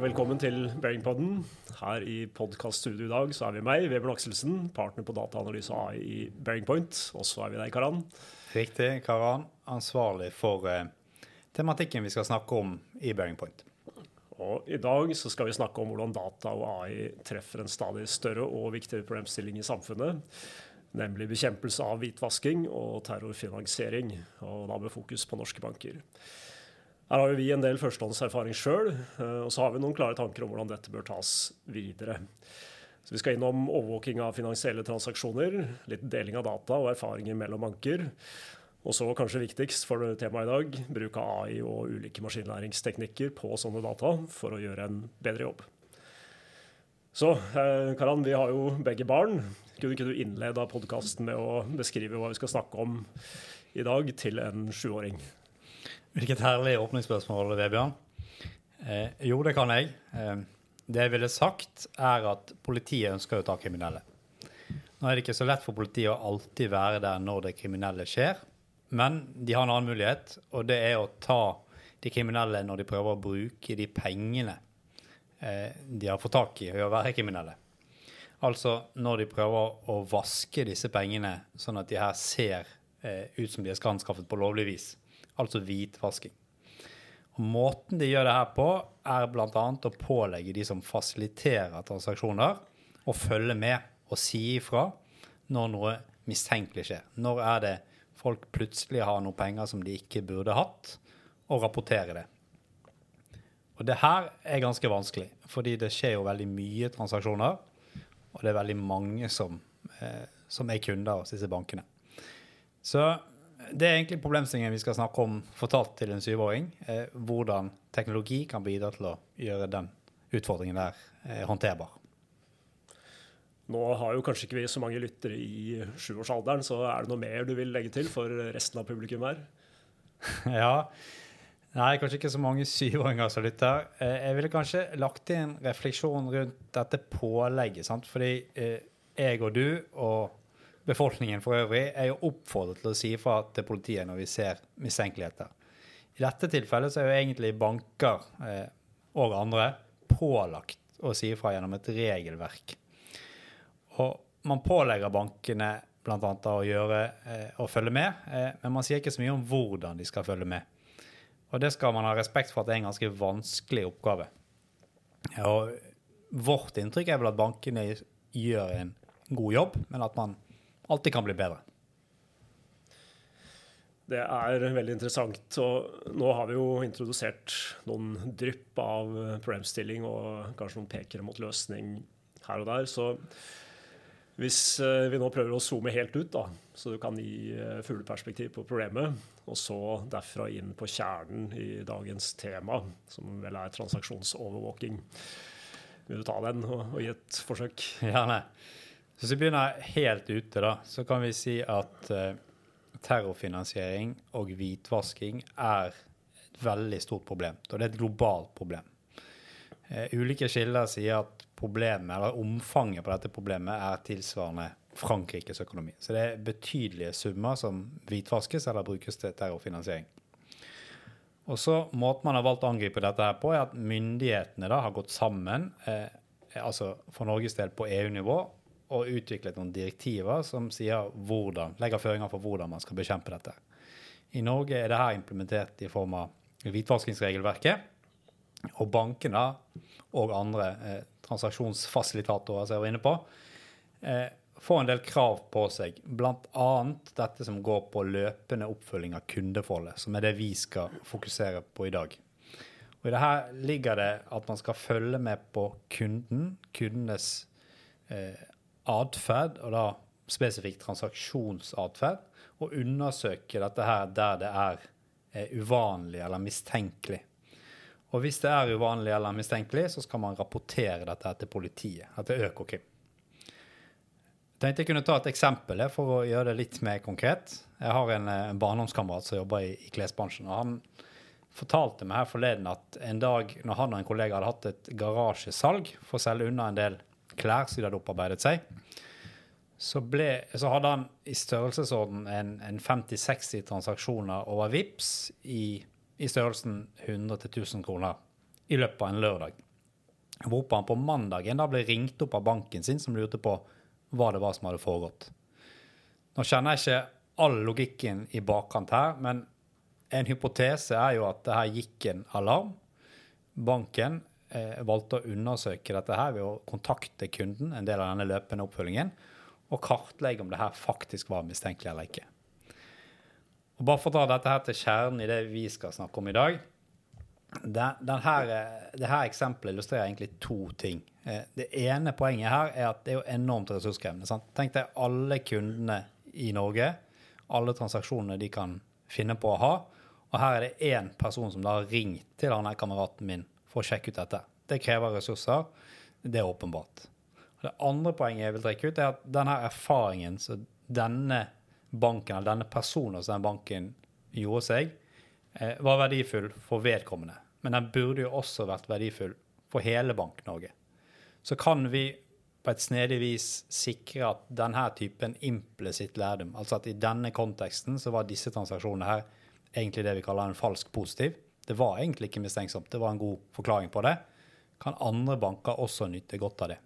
Og velkommen til Bearingpodden. Her i podkaststudio i dag så er vi meg, Vebjørn Akselsen, partner på dataanalyse AI i Bearingpoint. Og så er vi deg, Karan. Riktig, Karan. Ansvarlig for eh, tematikken vi skal snakke om i Bearingpoint. Og I dag så skal vi snakke om hvordan data og AI treffer en stadig større og viktigere problemstilling i samfunnet. Nemlig bekjempelse av hvitvasking og terrorfinansiering, og da med fokus på norske banker. Her har vi en del førstehåndserfaring sjøl, eh, og så har vi noen klare tanker om hvordan dette bør tas videre. Så Vi skal innom overvåking av finansielle transaksjoner, litt deling av data og erfaringer mellom banker. Og så kanskje viktigst for temaet i dag, bruk av AI og ulike maskinlæringsteknikker på sånne data for å gjøre en bedre jobb. Så eh, Karan, vi har jo begge barn. Kunne ikke du innlede podkasten med å beskrive hva vi skal snakke om i dag til en sjuåring? Hvilket herlig åpningsspørsmål, Vebjørn. Eh, jo, det kan jeg. Eh, det jeg ville sagt, er at politiet ønsker å ta kriminelle. Nå er det ikke så lett for politiet å alltid være der når det kriminelle skjer, men de har en annen mulighet, og det er å ta de kriminelle når de prøver å bruke de pengene eh, de har fått tak i ved å være kriminelle. Altså når de prøver å vaske disse pengene sånn at de her ser eh, ut som de er skanskaffet på lovlig vis altså hvitvasking. Og måten de gjør det her på, er bl.a. å pålegge de som fasiliterer transaksjoner, å følge med og si ifra når noe mistenkelig skjer. Når er det folk plutselig har noen penger som de ikke burde hatt, og rapportere det. Og det her er ganske vanskelig, fordi det skjer jo veldig mye transaksjoner, og det er veldig mange som, eh, som er kunder hos disse bankene. Så det er egentlig problemstillingen vi skal snakke om fortalt til en syvåring. Eh, hvordan teknologi kan bidra til å gjøre den utfordringen der eh, håndterbar. Nå har jo kanskje ikke vi så mange lyttere i sjuårsalderen, så er det noe mer du vil legge til for resten av publikum her? ja. Nei, kanskje ikke så mange syvåringer som lytter. Eh, jeg ville kanskje lagt inn refleksjon rundt dette pålegget. sant? Fordi eh, jeg og du og befolkningen for øvrig er jo oppfordret til å si ifra til politiet når vi ser mistenkeligheter. I dette tilfellet så er jo egentlig banker eh, og andre pålagt å si ifra gjennom et regelverk. Og man pålegger bankene bl.a. å gjøre eh, følge med, eh, men man sier ikke så mye om hvordan de skal følge med. Og det skal man ha respekt for at det er en ganske vanskelig oppgave. Og vårt inntrykk er vel at bankene gjør en god jobb, men at man alltid kan bli bedre. Det er veldig interessant. og Nå har vi jo introdusert noen drypp av problemstilling og kanskje noen pekere mot løsning her og der. Så hvis eh, vi nå prøver å zoome helt ut, da, så du kan gi eh, fugleperspektiv på problemet, og så derfra inn på kjernen i dagens tema, som vel er transaksjonsovervåking. Vil du ta den og, og gi et forsøk? Ja, nei. Hvis vi begynner helt ute, da, så kan vi si at uh, terrorfinansiering og hvitvasking er et veldig stort problem. Og det er et globalt problem. Uh, ulike kilder sier at problemet, eller omfanget på dette problemet er tilsvarende Frankrikes økonomi. Så det er betydelige summer som hvitvaskes eller brukes til terrorfinansiering. Og så Måten man har valgt å angripe dette her på, er at myndighetene da har gått sammen, eh, altså for Norges del på EU-nivå, og utviklet noen direktiver som sier hvordan, legger føringer for hvordan man skal bekjempe dette. I Norge er dette implementert i form av hvitvaskingsregelverket. Og bankene og andre eh, transaksjonsfasilitatorer som jeg var inne på, eh, får en del krav på seg. Bl.a. dette som går på løpende oppfølging av kundeforholdet, som er det vi skal fokusere på i dag. Og I dette ligger det at man skal følge med på kunden, kundenes eh, atferd, og da spesifikt transaksjonsatferd, og undersøke dette her der det er er uvanlig eller mistenkelig. Og hvis det er uvanlig eller mistenkelig, så skal man rapportere dette til politiet, til Økokrim. Jeg tenkte jeg kunne ta et eksempel for å gjøre det litt mer konkret. Jeg har en, eh, en barndomskamerat som jobber i, i klesbransjen. og Han fortalte meg her forleden at en dag når han og en kollega hadde hatt et garasjesalg for å selge unna en del klær som de hadde opparbeidet seg, så, ble, så hadde han i størrelsesorden en, en 50-60 transaksjoner over VIPS i, i størrelsen 100-1000 kroner i løpet av en lørdag. Hvorpå han på mandagen da ble ringt opp av banken sin, som lurte på hva det var som hadde foregått. Nå kjenner jeg ikke all logikken i bakkant her, men en hypotese er jo at det her gikk en alarm. Banken valgte å undersøke dette her ved å kontakte kunden, en del av denne løpende oppfølgingen, og kartlegge om det her faktisk var mistenkelig eller ikke. Og bare for å ta dette her til kjernen i det vi skal snakke om i dag. Her, eh, det her eksempelet illustrerer egentlig to ting. Eh, det ene poenget her er at det er jo enormt ressurskrevende. Sant? Tenk deg alle kundene i Norge, alle transaksjonene de kan finne på å ha. Og her er det én person som da har ringt til han kameraten min for å sjekke ut dette. Det krever ressurser. Det er åpenbart. Det andre poenget jeg vil trekke ut, er at denne erfaringen som denne banken, eller denne personen som den banken gjorde seg, eh, var verdifull for vedkommende. Men den burde jo også vært verdifull for hele Bank-Norge. Så kan vi på et snedig vis sikre at denne typen implisitt lærdom, altså at i denne konteksten så var disse transaksjonene her egentlig det vi kaller en falsk positiv. Det var egentlig ikke mistenksomt, det var en god forklaring på det. Kan andre banker også nyte godt av det?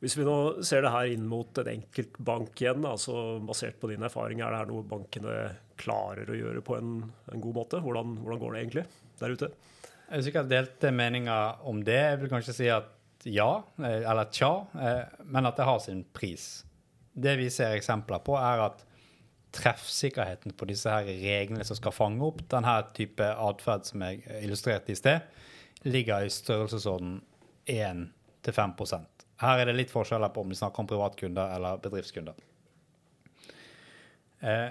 Hvis vi nå ser det her inn mot en enkelt bank igjen, altså basert på din erfaring, er det her noe bankene klarer å gjøre på en, en god måte? Hvordan, hvordan, går det egentlig der ute? Jeg er sikkert delte meninger om det. Jeg vil kanskje si at ja, eh, eller tja, eh, men at det har sin pris. Det vi ser eksempler på, er at treffsikkerheten på disse her reglene som skal fange opp denne type atferd som jeg illustrerte i sted, ligger i størrelsesorden 1-5% Her er det litt forskjeller på om vi snakker om privatkunder eller bedriftskunder. Eh,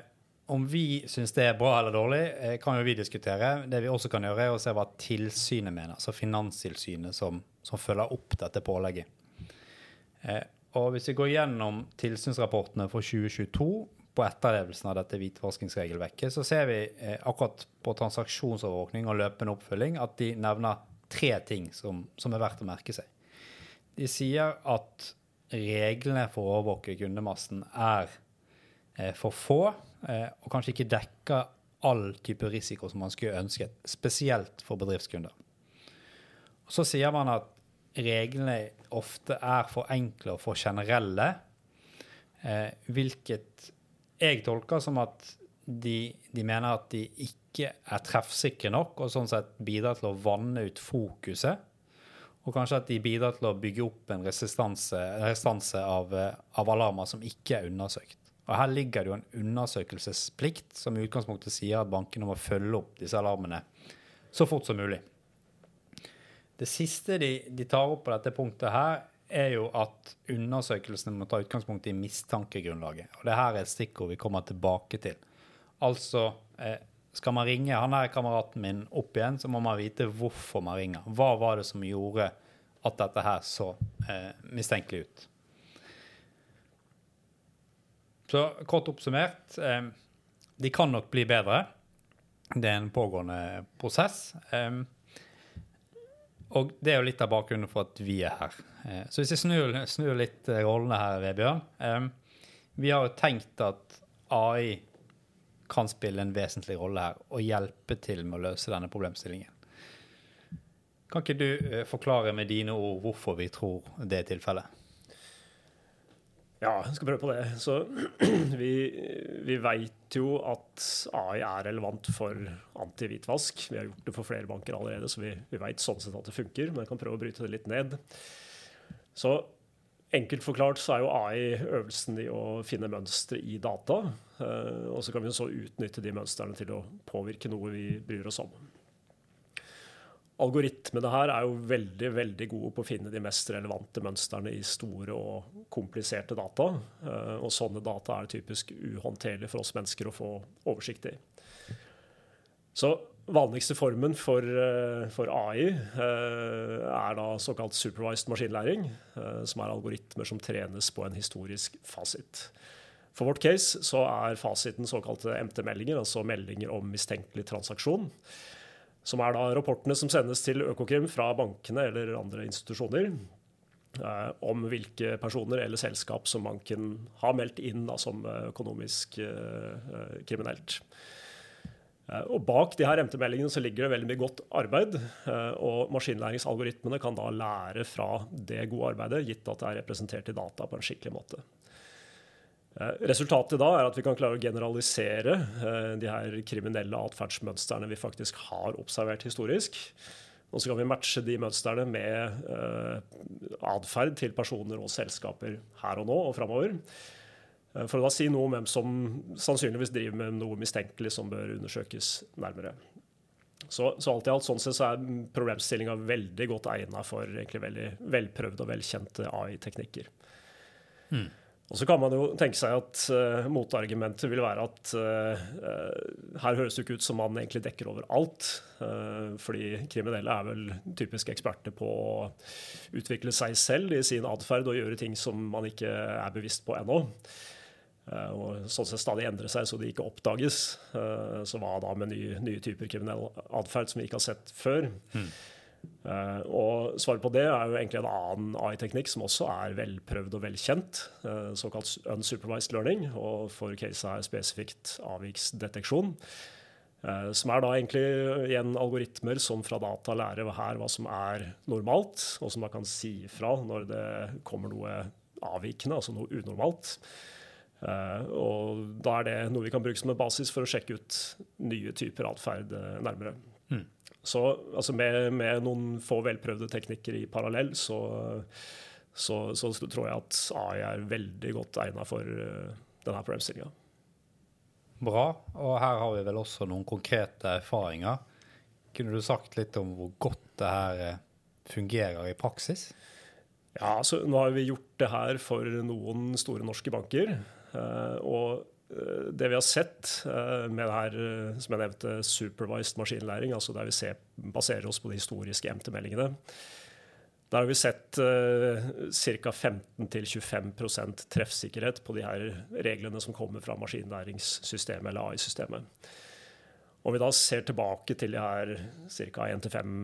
om vi syns det er bra eller dårlig, eh, kan jo vi diskutere. Det vi også kan gjøre, er å se hva tilsynet mener, altså Finanstilsynet som, som følger opp dette pålegget. Eh, og Hvis vi går gjennom tilsynsrapportene for 2022, på etterlevelsen av dette hvitvaskingsregelverket, så ser vi eh, akkurat på transaksjonsovervåkning og løpende oppfølging at de nevner tre ting som, som, er verdt å merke seg. De sier at reglene for å overvåke kundemassen er eh, for få, eh, og kanskje ikke dekker all type risiko som man skulle ønsket, spesielt for bedriftskunder. Og så sier man at reglene ofte er for enkle og for generelle, eh, hvilket jeg tolker som at de, de, mener at de ikke er treffsikre nok, og sånn sett bidrar til å vanne ut fokuset. Og kanskje at de bidrar til å bygge opp en restanse av, av, alarmer som ikke er undersøkt. Og Her ligger det jo en undersøkelsesplikt som i utgangspunktet sier at bankene må følge opp disse alarmene så fort som mulig. Det siste de, de tar opp på dette punktet her, er jo at undersøkelsene må ta utgangspunkt i mistankegrunnlaget. Og det her er et stikkord vi kommer tilbake til. Altså, eh, skal man ringe han her kameraten min opp igjen, så må man vite hvorfor man ringer. Hva var det som gjorde at dette her så eh, mistenkelig ut? Så kort oppsummert, eh, de kan nok bli bedre. Det er en pågående prosess. Eh, og det er jo litt av bakgrunnen for at vi er her. Eh, så hvis jeg snur, snur litt eh, rollene her, eh, Vi har jo tenkt at AI kan spille en vesentlig rolle her og hjelpe til med å løse denne problemstillingen. Kan ikke du forklare med dine ord hvorfor vi tror det er tilfellet? Ja, jeg skal prøve på det. Så vi, vi veit jo at AI er relevant for antihvitvask. Vi har gjort det for flere banker allerede, så vi, vi veit sånn sett at det funker. Men jeg kan prøve å bryte det litt ned. Så enkelt forklart så er jo AI øvelsen i å finne mønstre i data. Eh, og så kan vi så utnytte de mønstrene til å påvirke noe vi bryr oss om algoritmene her er jo veldig veldig gode på å finne de mest relevante mønstrene i store og kompliserte data. Eh, og sånne data er typisk uhåndterlige for oss mennesker å få oversikt i. Så vanligste formen for, eh, for AI eh, er da såkalt supervised maskinlæring, som er algoritmer som trenes på en historisk fasit. For vårt case så er fasiten såkalte MT-meldinger, altså meldinger om mistenkelig transaksjon som er da rapportene som sendes til Økokrim fra bankene eller andre institusjoner eh, om hvilke personer eller selskap som banken har meldt inn da, som økonomisk eh, kriminelt. Eh, og Bak de her MT-meldingene så ligger det veldig mye godt arbeid. eh, Og maskinlæringsalgoritmene kan da lære fra det gode arbeidet, gitt at det er representert i data på en skikkelig måte. Eh, Resultatet da er at vi kan klare å generalisere de her kriminelle atferdsmønstrene vi faktisk har observert historisk. Og så kan vi matche de mønstrene med atferd til personer og selskaper her og nå og framover. Eh, For å da si noe om hvem som sannsynligvis driver med noe mistenkelig som bør undersøkes nærmere. Så, så alt i alt sånn sett så er problemstillinga veldig godt egna for egentlig veldig velprøvde og velkjente AI-teknikker. Og så kan man jo tenke seg at uh, motargumentet vil være at uh, uh, her høres det ikke ut som man egentlig dekker over alt. Fordi kriminelle er vel typisk eksperter på å utvikle seg selv i sin atferd og gjøre ting som man ikke er bevisst på ennå. Uh, og sånn sett stadig endre seg så de ikke oppdages. Uh, så hva da med nye, nye typer kriminell atferd som vi ikke har sett før? Uh, og Svaret på det er jo egentlig en annen AI-teknikk som også er velprøvd og velkjent, uh, såkalt unsupervised learning, og for caset er spesifikt avviksdeteksjon. Uh, som er da egentlig igjen algoritmer som fra data lærer her hva som er normalt, og som da kan si ifra når det kommer noe avvikende, altså noe unormalt. Uh, og da er det noe vi kan bruke som en basis for å sjekke ut nye typer atferd uh, nærmere. Mm. Så altså med, med, noen få velprøvde teknikker i parallell, så, så, så, tror jeg at AI er veldig godt egna for uh, denne problemstillinga. Bra. Og her har vi vel også noen konkrete erfaringer. Kunne du sagt litt om hvor godt det her fungerer i praksis? Ja, altså Nå har vi gjort det her for noen store norske banker. Og det vi har sett med det her, som jeg nevnte, supervised maskinlæring, altså der vi ser, baserer oss på de historiske MT-meldingene, der har vi sett ca. 15-25% treffsikkerhet på de her reglene som kommer fra maskinlæringssystemet eller AI-systemet. Og vi da ser tilbake til de her ca. 1-5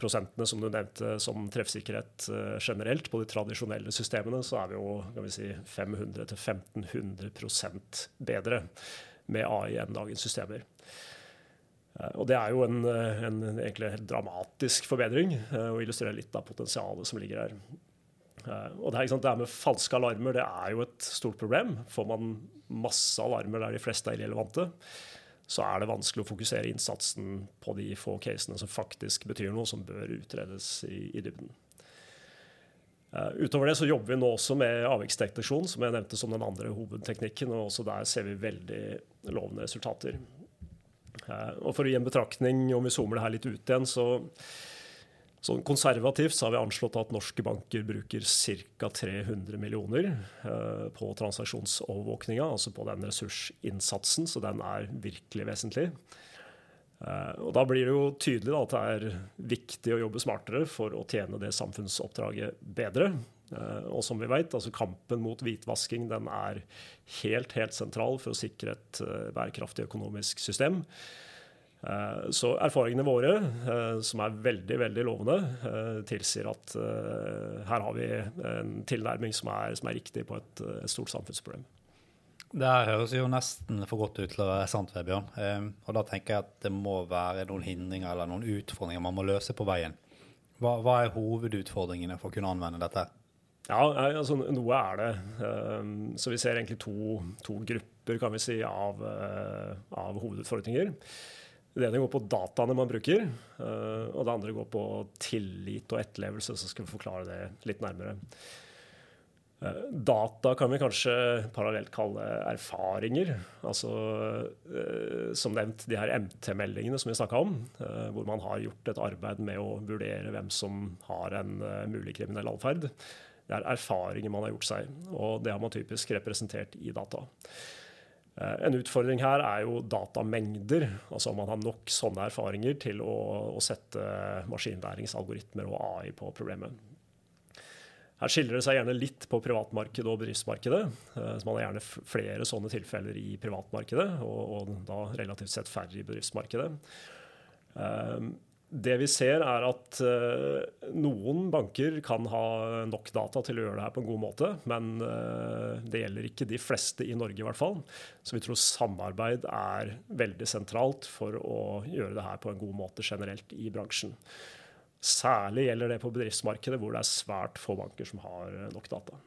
prosentene som du nevnte som treffsikkerhet uh, generelt på de tradisjonelle systemene, så er vi jo kan vi si, 500-1500% bedre med AI enn dagens systemer. Uh, og det er jo en, en egentlig helt dramatisk forbedring, og illustrerer litt av potensialet som ligger her. og det, her, det her med falske alarmer det er jo et stort problem. Får man masse alarmer der de fleste er irrelevante, så er det vanskelig å fokusere innsatsen på de få casene som faktisk betyr noe, som bør utredes i, i dybden. Uh, utover det så jobber vi nå også med avviksdeteksjon, som jeg nevnte som den andre hovedteknikken. og også Der ser vi veldig lovende resultater. Uh, og For å gi en betraktning, om vi zoomer det her litt ut igjen, så Sånn konservativt så har vi anslått at norske banker bruker ca. 300 millioner eh, på transaksjonsovervåkninga, altså på den ressursinnsatsen, så den er virkelig vesentlig. Eh, og Da blir det jo tydelig da, at det er viktig å jobbe smartere for å tjene det samfunnsoppdraget bedre. Eh, og som vi vet, altså Kampen mot hvitvasking den er helt, helt sentral for å sikre et bærekraftig økonomisk system. Så erfaringene våre, som er veldig veldig lovende, tilsier at her har vi en tilnærming som er, som er riktig på et, et, stort samfunnsproblem. Det her høres jo nesten for godt ut til å være sant, Vebjørn. Og da tenker jeg at det må være noen hindringer eller noen utfordringer man må løse på veien. Hva, hva er hovedutfordringene for å kunne anvende dette? Ja, altså Noe er det. Så vi ser egentlig to, to grupper kan vi si, av, av hovedutfordringer. Det ene går på dataene man bruker, og det andre går på tillit og etterlevelse. Så skal vi forklare det litt nærmere. Data kan vi kanskje parallelt kalle erfaringer. Altså som nevnt de her MT-meldingene som vi snakka om, hvor man har gjort et arbeid med å vurdere hvem som har en mulig kriminell atferd. Det er erfaringer man har gjort seg, og det har man typisk representert i data. En utfordring her er jo datamengder, altså om man har nok sånne erfaringer til å, å sette maskinlæringsalgoritmer og AI på problemet. Her skiller det seg gjerne litt på privatmarkedet og bedriftsmarkedet. Så man har gjerne flere sånne tilfeller i privatmarkedet, og, og da relativt sett færre i bedriftsmarkedet. Det vi ser, er at uh, noen banker kan ha nok data til å gjøre det her på en god måte, men uh, det gjelder ikke de fleste i Norge i hvert fall. Så vi tror samarbeid er veldig sentralt for å gjøre det her på en god måte generelt i bransjen. Særlig gjelder det på bedriftsmarkedet, hvor det er svært få banker som har nok data.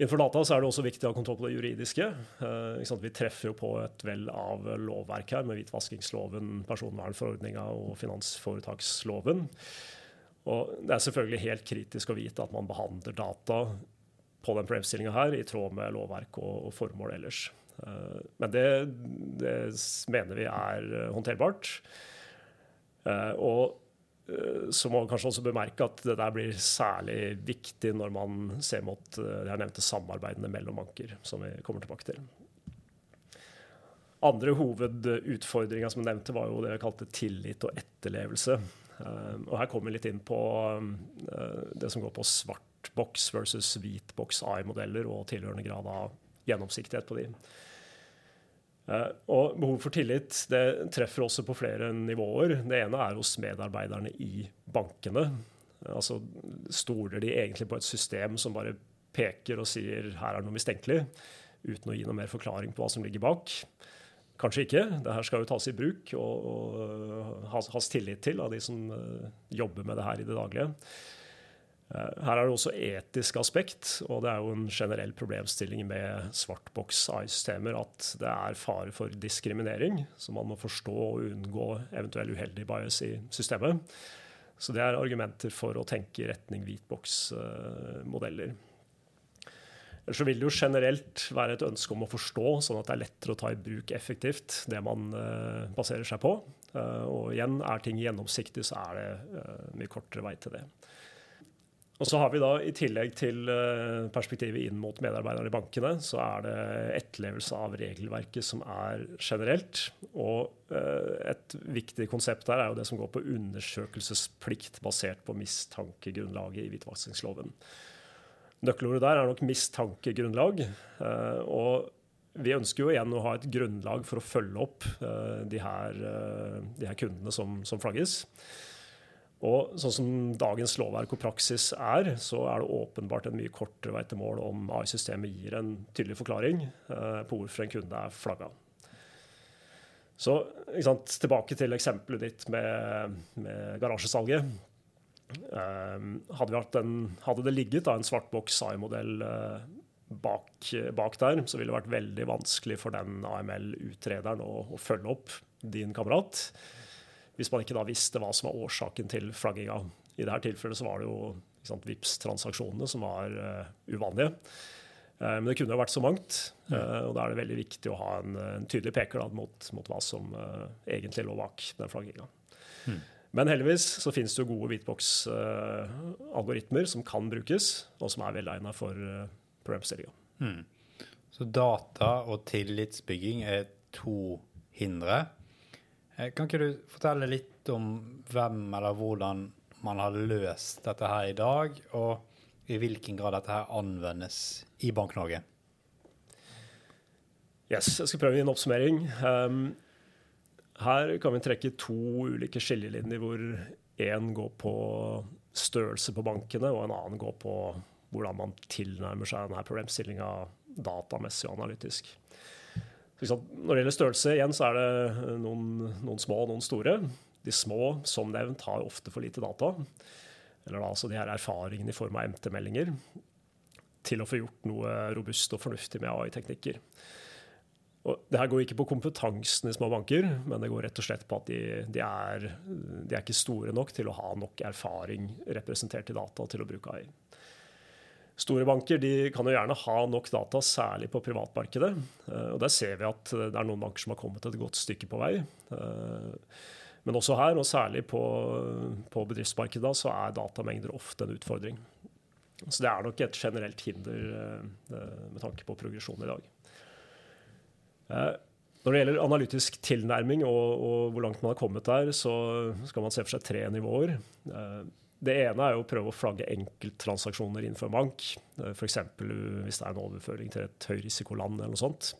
Innenfor data er det også viktig å ha kontroll på det juridiske. Eh, vi treffer jo på et vell av lovverk her, med hvitvaskingsloven, personvernforordninga og finansforetaksloven. Og det er selvfølgelig helt kritisk å vite at man behandler data på den problemstillinga her i tråd med lovverk og, og formål ellers. Eh, men det, det, mener vi er håndterbart. Eh, og så må man kanskje også bemerke at det der blir særlig viktig når man ser mot eh, jeg nevnte samarbeidene mellom banker, som vi kommer tilbake til. Andre hovedutfordringer som jeg nevnte, var jo det vi kalte tillit og etterlevelse. Eh, og her kommer vi litt inn på det som går på svart boks versus hvit boks AI-modeller og tilhørende grad av gjennomsiktighet på de. Eh, og behov for tillit det treffer også på flere nivåer. Det ene er hos medarbeiderne i bankene. Altså Stoler de egentlig på et system som bare peker og sier her er det noe mistenkelig, uten å gi noe mer forklaring på hva som ligger bak? Kanskje ikke. Det her skal jo tas i bruk og, og has, has tillit til av de som uh, jobber med det her i det daglige. Eh, her er det også etisk aspekt, og det er jo en generell problemstilling med svartboks AI-systemer at det er fare for diskriminering, så man må forstå og unngå eventuell uheldig bias i systemet. Så det er argumenter for å tenke i retning hvitboks-modeller. Ellers så vil det jo generelt være et ønske om å forstå, sånn at det er lettere å ta i bruk effektivt det man uh, baserer seg på. Uh, og igjen, er ting gjennomsiktig, så er det mye kortere vei til det. Og så har vi da I tillegg til eh, perspektivet inn mot medarbeiderne i bankene, så er det etterlevelse av regelverket som er generelt. Og eh, et viktig konsept der er jo det som går på undersøkelsesplikt basert på mistankegrunnlaget i hvitvaskingsloven. Nøkkelordet der er nok mistankegrunnlag. Eh, og vi ønsker jo igjen å ha et grunnlag for å følge opp de her, de her kundene som, som flagges. Og sånn som dagens lovverk og praksis er, så er det åpenbart en mye kortere vei til mål om AI-systemet gir en tydelig forklaring eh, på hvorfor en kunde er flagga. Så sant, tilbake til eksempelet ditt med, med garasjesalget. Eh, hadde, en, hadde, det ligget da, en svartboks AI-modell eh, bak, bak, der, så ville det vært veldig vanskelig for den AML-utrederen å, å følge opp din kamerat hvis man ikke da visste hva som var årsaken til flagginga. I dette tilfellet så var det jo vips transaksjonene som var uh, uvanlige. Uh, men det kunne jo vært så mangt, uh, og da er det veldig viktig å ha en, en tydelig peker da, mot, mot, hva som egentlig lå bak den flagginga. Mm. Men heldigvis så finnes det jo gode hvitboks-algoritmer som kan brukes, og som er velegna for problemstillinga. Mm. Så data og tillitsbygging er to hindre kan ikke du fortelle litt om hvem eller hvordan man har løst dette her i dag, og i hvilken grad dette her anvendes i Bank-Norge? Yes, jeg skal prøve å gi en oppsummering. Um, her kan vi trekke to ulike skillelinjer hvor én går på størrelse på bankene, og en annen går på hvordan man tilnærmer seg denne problemstillinga datamessig og analytisk. Når det gjelder størrelse, igjen, så er det noen, noen, små og noen store. De små, som nevnt, har ofte for lite data. Eller da altså de her erfaringene i form av MT-meldinger til å få gjort noe robust og fornuftig med AI-teknikker. Og det her går ikke på kompetansen i små banker, men det går rett og slett på at de, de, er, de er ikke store nok til å ha nok erfaring representert i data til å bruke AI. Store banker kan jo gjerne ha nok data, særlig på privatmarkedet. Eh, og Der ser vi at det er noen banker som har kommet et godt stykke på vei. Eh, men også her, og særlig på, på bedriftsmarkedet, så er datamengder ofte en utfordring. Så det er nok et generelt hinder eh, med tanke på progresjon i dag. Når det gjelder analytisk tilnærming og, og hvor langt man har kommet der, så skal man se for seg tre nivåer. Det ene er å prøve å flagge enkelttransaksjoner innenfor en bank. F.eks. hvis det er en overføring til et høyrisikoland eller noe sånt.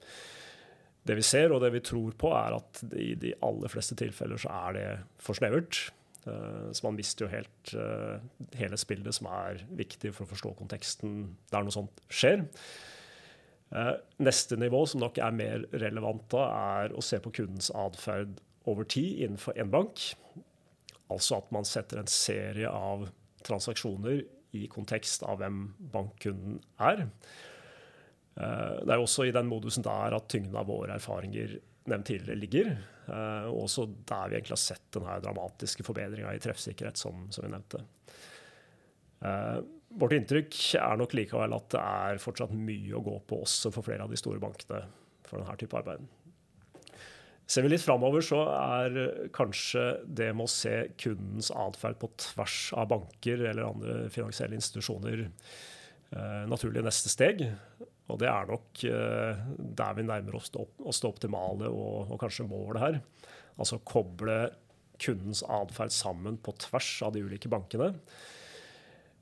det vi ser og det vi tror på, er at i de aller fleste tilfeller så er det for snevert. Eh, så man mister jo helt eh, hele spillet som er viktig for å forstå konteksten der noe sånt skjer. Eh, neste nivå, som nok er mer relevant da, er å se på kundens atferd over tid innenfor en bank. Altså at man setter en serie av transaksjoner i kontekst av hvem bankkunden er. Eh, det er også i den modusen der at tyngden av våre erfaringer nevnt tidligere ligger. Eh, og også der vi egentlig har sett denne dramatiske forbedringa i treffsikkerhet, som, som, vi nevnte. Eh, vårt inntrykk er nok likevel at det er fortsatt mye å gå på også for flere av de store bankene for denne type arbeid. Ser vi litt framover, så er kanskje det med å se kundens atferd på tvers av banker eller andre finansielle institusjoner eh, naturlig neste steg. Og det er nok eh, der vi nærmer oss det, oss det optimale og, og, kanskje målet her. Altså koble kundens atferd sammen på tvers av de ulike bankene.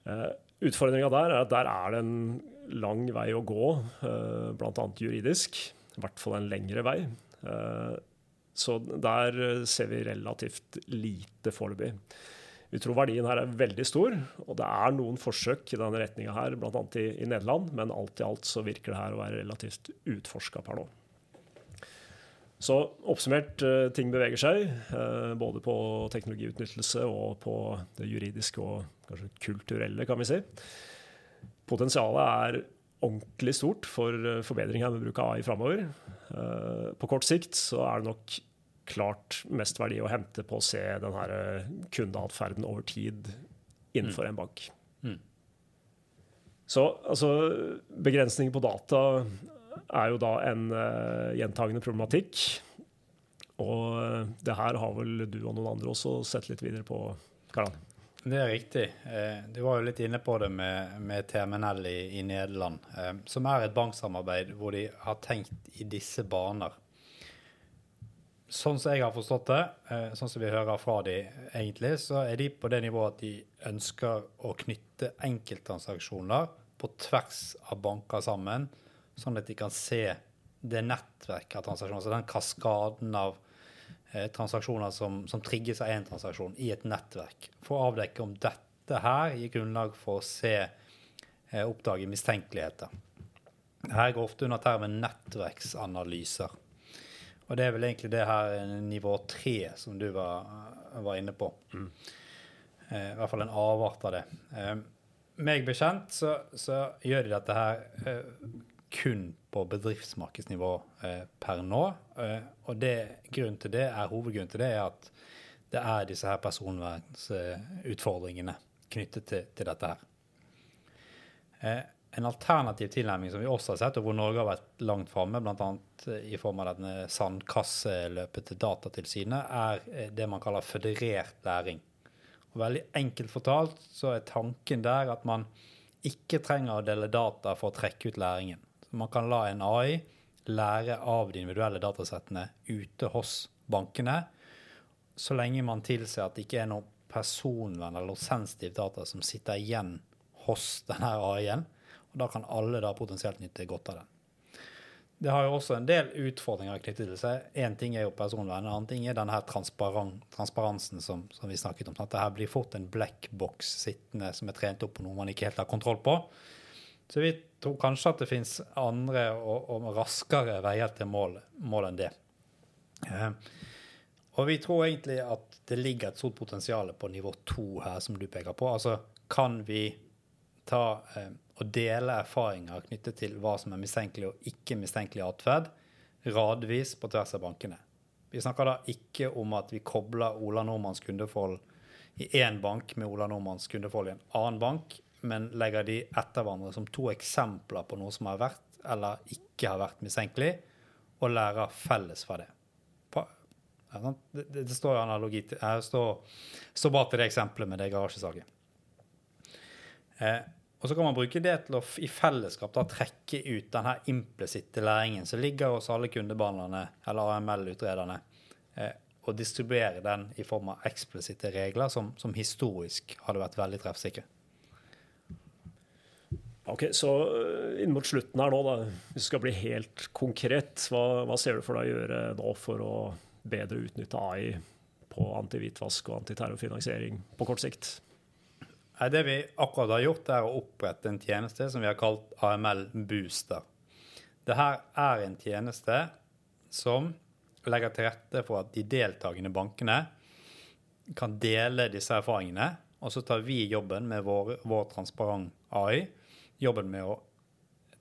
Eh, Utfordringa der er at der er det en lang vei å gå, eh, bl.a. juridisk. I hvert fall en lengre vei. Så der eh, ser vi relativt lite foreløpig. Vi tror verdien her er veldig stor, og det er noen forsøk i denne retninga her, bl.a. I, i Nederland, men alt i alt så virker det her å være relativt utforska per nå. Så oppsummert, eh, ting beveger seg, eh, både på teknologiutnyttelse og på det juridiske og kanskje kulturelle, kan vi si. Potensialet er ordentlig stort for forbedring her med bruk av AI framover. På kort sikt så er det nok klart mest verdi å hente på å se denne eh, kundeatferden over tid innenfor mm. en bank. Mm. Så altså, begrensninger på data er jo da en uh, gjentagende problematikk. Og uh, det her har vel du og noen andre også sett litt videre på, Karl? Det er riktig. Eh, du var jo litt inne på det med, med TMNL i, i Nederland, eh, som er et banksamarbeid hvor de har tenkt i disse baner sånn som jeg har forstått det, eh, sånn som vi hører fra de egentlig, så er de på det nivået at de ønsker å knytte enkelttransaksjoner på tvers av banker sammen, sånn at de kan se det nettverket av transaksjoner, altså den kaskaden av eh, transaksjoner som, som trigges av én transaksjon i et nettverk, for å avdekke om dette her gir grunnlag for å se, eh, oppdage mistenkeligheter. Her går ofte under termen nettverksanalyser. Og det er vel egentlig det her nivå tre som du var, var inne på. Mm. Eh, I hvert fall en avart av det. Eh, meg bekjent så, så, gjør de dette her eh, kun på bedriftsmarkedsnivå eh, per nå. Eh, og det, grunnen til det er, hovedgrunnen til det er at det er disse her personvernsutfordringene knyttet til, til dette her. Eh, en alternativ tilnærming som vi også har sett, og hvor Norge har vært langt framme, bl.a. i form av denne sandkasseløpet til Datatilsynet, er eh, det man kaller føderert læring. Og veldig enkelt fortalt så er tanken der at man ikke trenger å dele data for å trekke ut læringen. Så man kan la en AI lære av de individuelle datasettene ute hos bankene, så lenge man tilser at det ikke er noe personvern eller sensitivt data som sitter igjen hos denne AI-en og Da kan alle da potensielt nytte godt av den. Det har jo også en del utfordringer knyttet til seg. Én ting er jo personvern, en annen ting er denne her transparensen som, som, vi snakket om. At det her blir fort en black box sittende som er trent opp på noe man ikke helt har kontroll på. Så vi tror kanskje at det finnes andre og, og raskere veier til mål, mål enn det. Eh, og vi tror egentlig at det ligger et stort potensial på nivå to her, som du peker på. Altså kan vi ta eh, og dele erfaringer knyttet til hva som er mistenkelig og ikke mistenkelig atferd, radvis på tvers av bankene. Vi snakker da ikke om at vi kobler Ola Nordmanns kundeforhold i én bank med Ola Nordmanns kundeforhold i en annen bank, men legger de etter hverandre som to eksempler på noe som har vært eller ikke har vært mistenkelig, og lærer felles fra det. Det, det, det står analogi til, det står, står bare til det eksempelet med det garasjesaket. Eh, og så kan man bruke det til å i fellesskap da, trekke ut denne implisitte læringen som ligger hos alle kundebehandlerne eller AML-utrederne, eh, og distribuere den i form av eksplisitte regler som, som historisk hadde vært veldig treffsikre. Ok, Så eh, inn mot slutten her nå, da, hvis du skal bli helt konkret, hva, hva ser du for deg å gjøre nå for å bedre utnytte AI på antihvitvask og antiterrorfinansiering på kort sikt? Det vi akkurat har gjort, er å opprette en tjeneste som vi har kalt AML Booster. Dette er en tjeneste som legger til rette for at de deltakende bankene kan dele disse erfaringene. Og så tar vi jobben med vår, vår transparent AI, jobben med å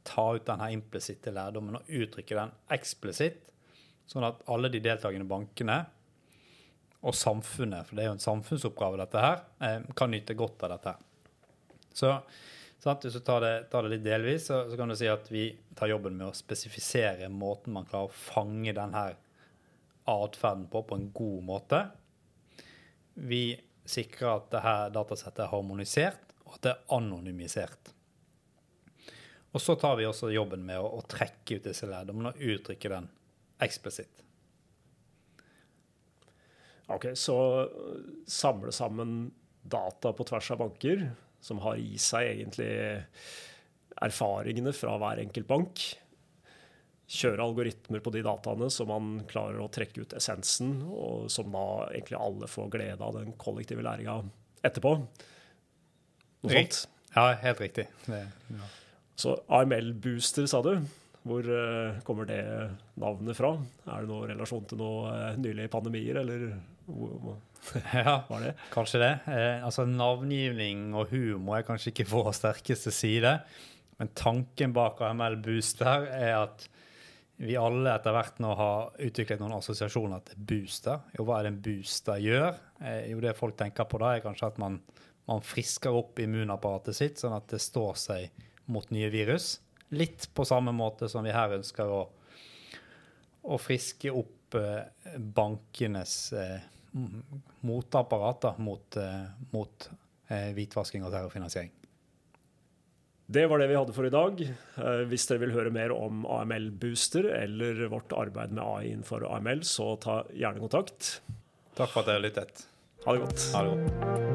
ta ut denne implisitte lærdommen og uttrykke den eksplisitt, sånn at alle de deltakende bankene og samfunnet, for det er jo en samfunnsoppgave, dette her, eh, kan nyte godt av dette. Så sant, hvis du tar det, tar det litt delvis, så, så, kan du si at vi tar jobben med å spesifisere måten man klarer å fange denne atferden på på en god måte. Vi sikrer at dette datasettet er harmonisert, og at det er anonymisert. Og så tar vi også jobben med å, å trekke ut disse lærdommene og uttrykke den eksplisitt. Ok, Så samle sammen data på tvers av banker, som har i seg egentlig erfaringene fra hver enkelt bank. Kjøre algoritmer på de dataene så man klarer å trekke ut essensen, og som da egentlig alle får glede av den kollektive læringa etterpå. Noe sånt. Ja, helt riktig. Det, ja. Så AML-booster, sa du. Hvor uh, kommer det navnet fra? Er det noe relasjon til noe uh, nylige pandemier, eller ja, det? kanskje det. Eh, altså Navngivning og humor er kanskje ikke vår sterkeste side. Men tanken bak AML Booster er at vi alle etter hvert nå har utviklet noen assosiasjoner til booster. Jo, hva er det en booster gjør? Eh, jo, det folk tenker på da, er kanskje at man, man frisker opp immunapparatet sitt, sånn at det står seg mot nye virus. Litt på samme måte som vi her ønsker å, å friske opp eh, bankenes eh, mot, eh, mot eh, hvitvasking og terrorfinansiering. Det var det vi hadde for i dag. Eh, hvis dere vil høre mer om AML Booster eller vårt arbeid med AI innenfor AML, så ta gjerne kontakt. Takk for at dere lyttet. Ha det godt. Ha det godt.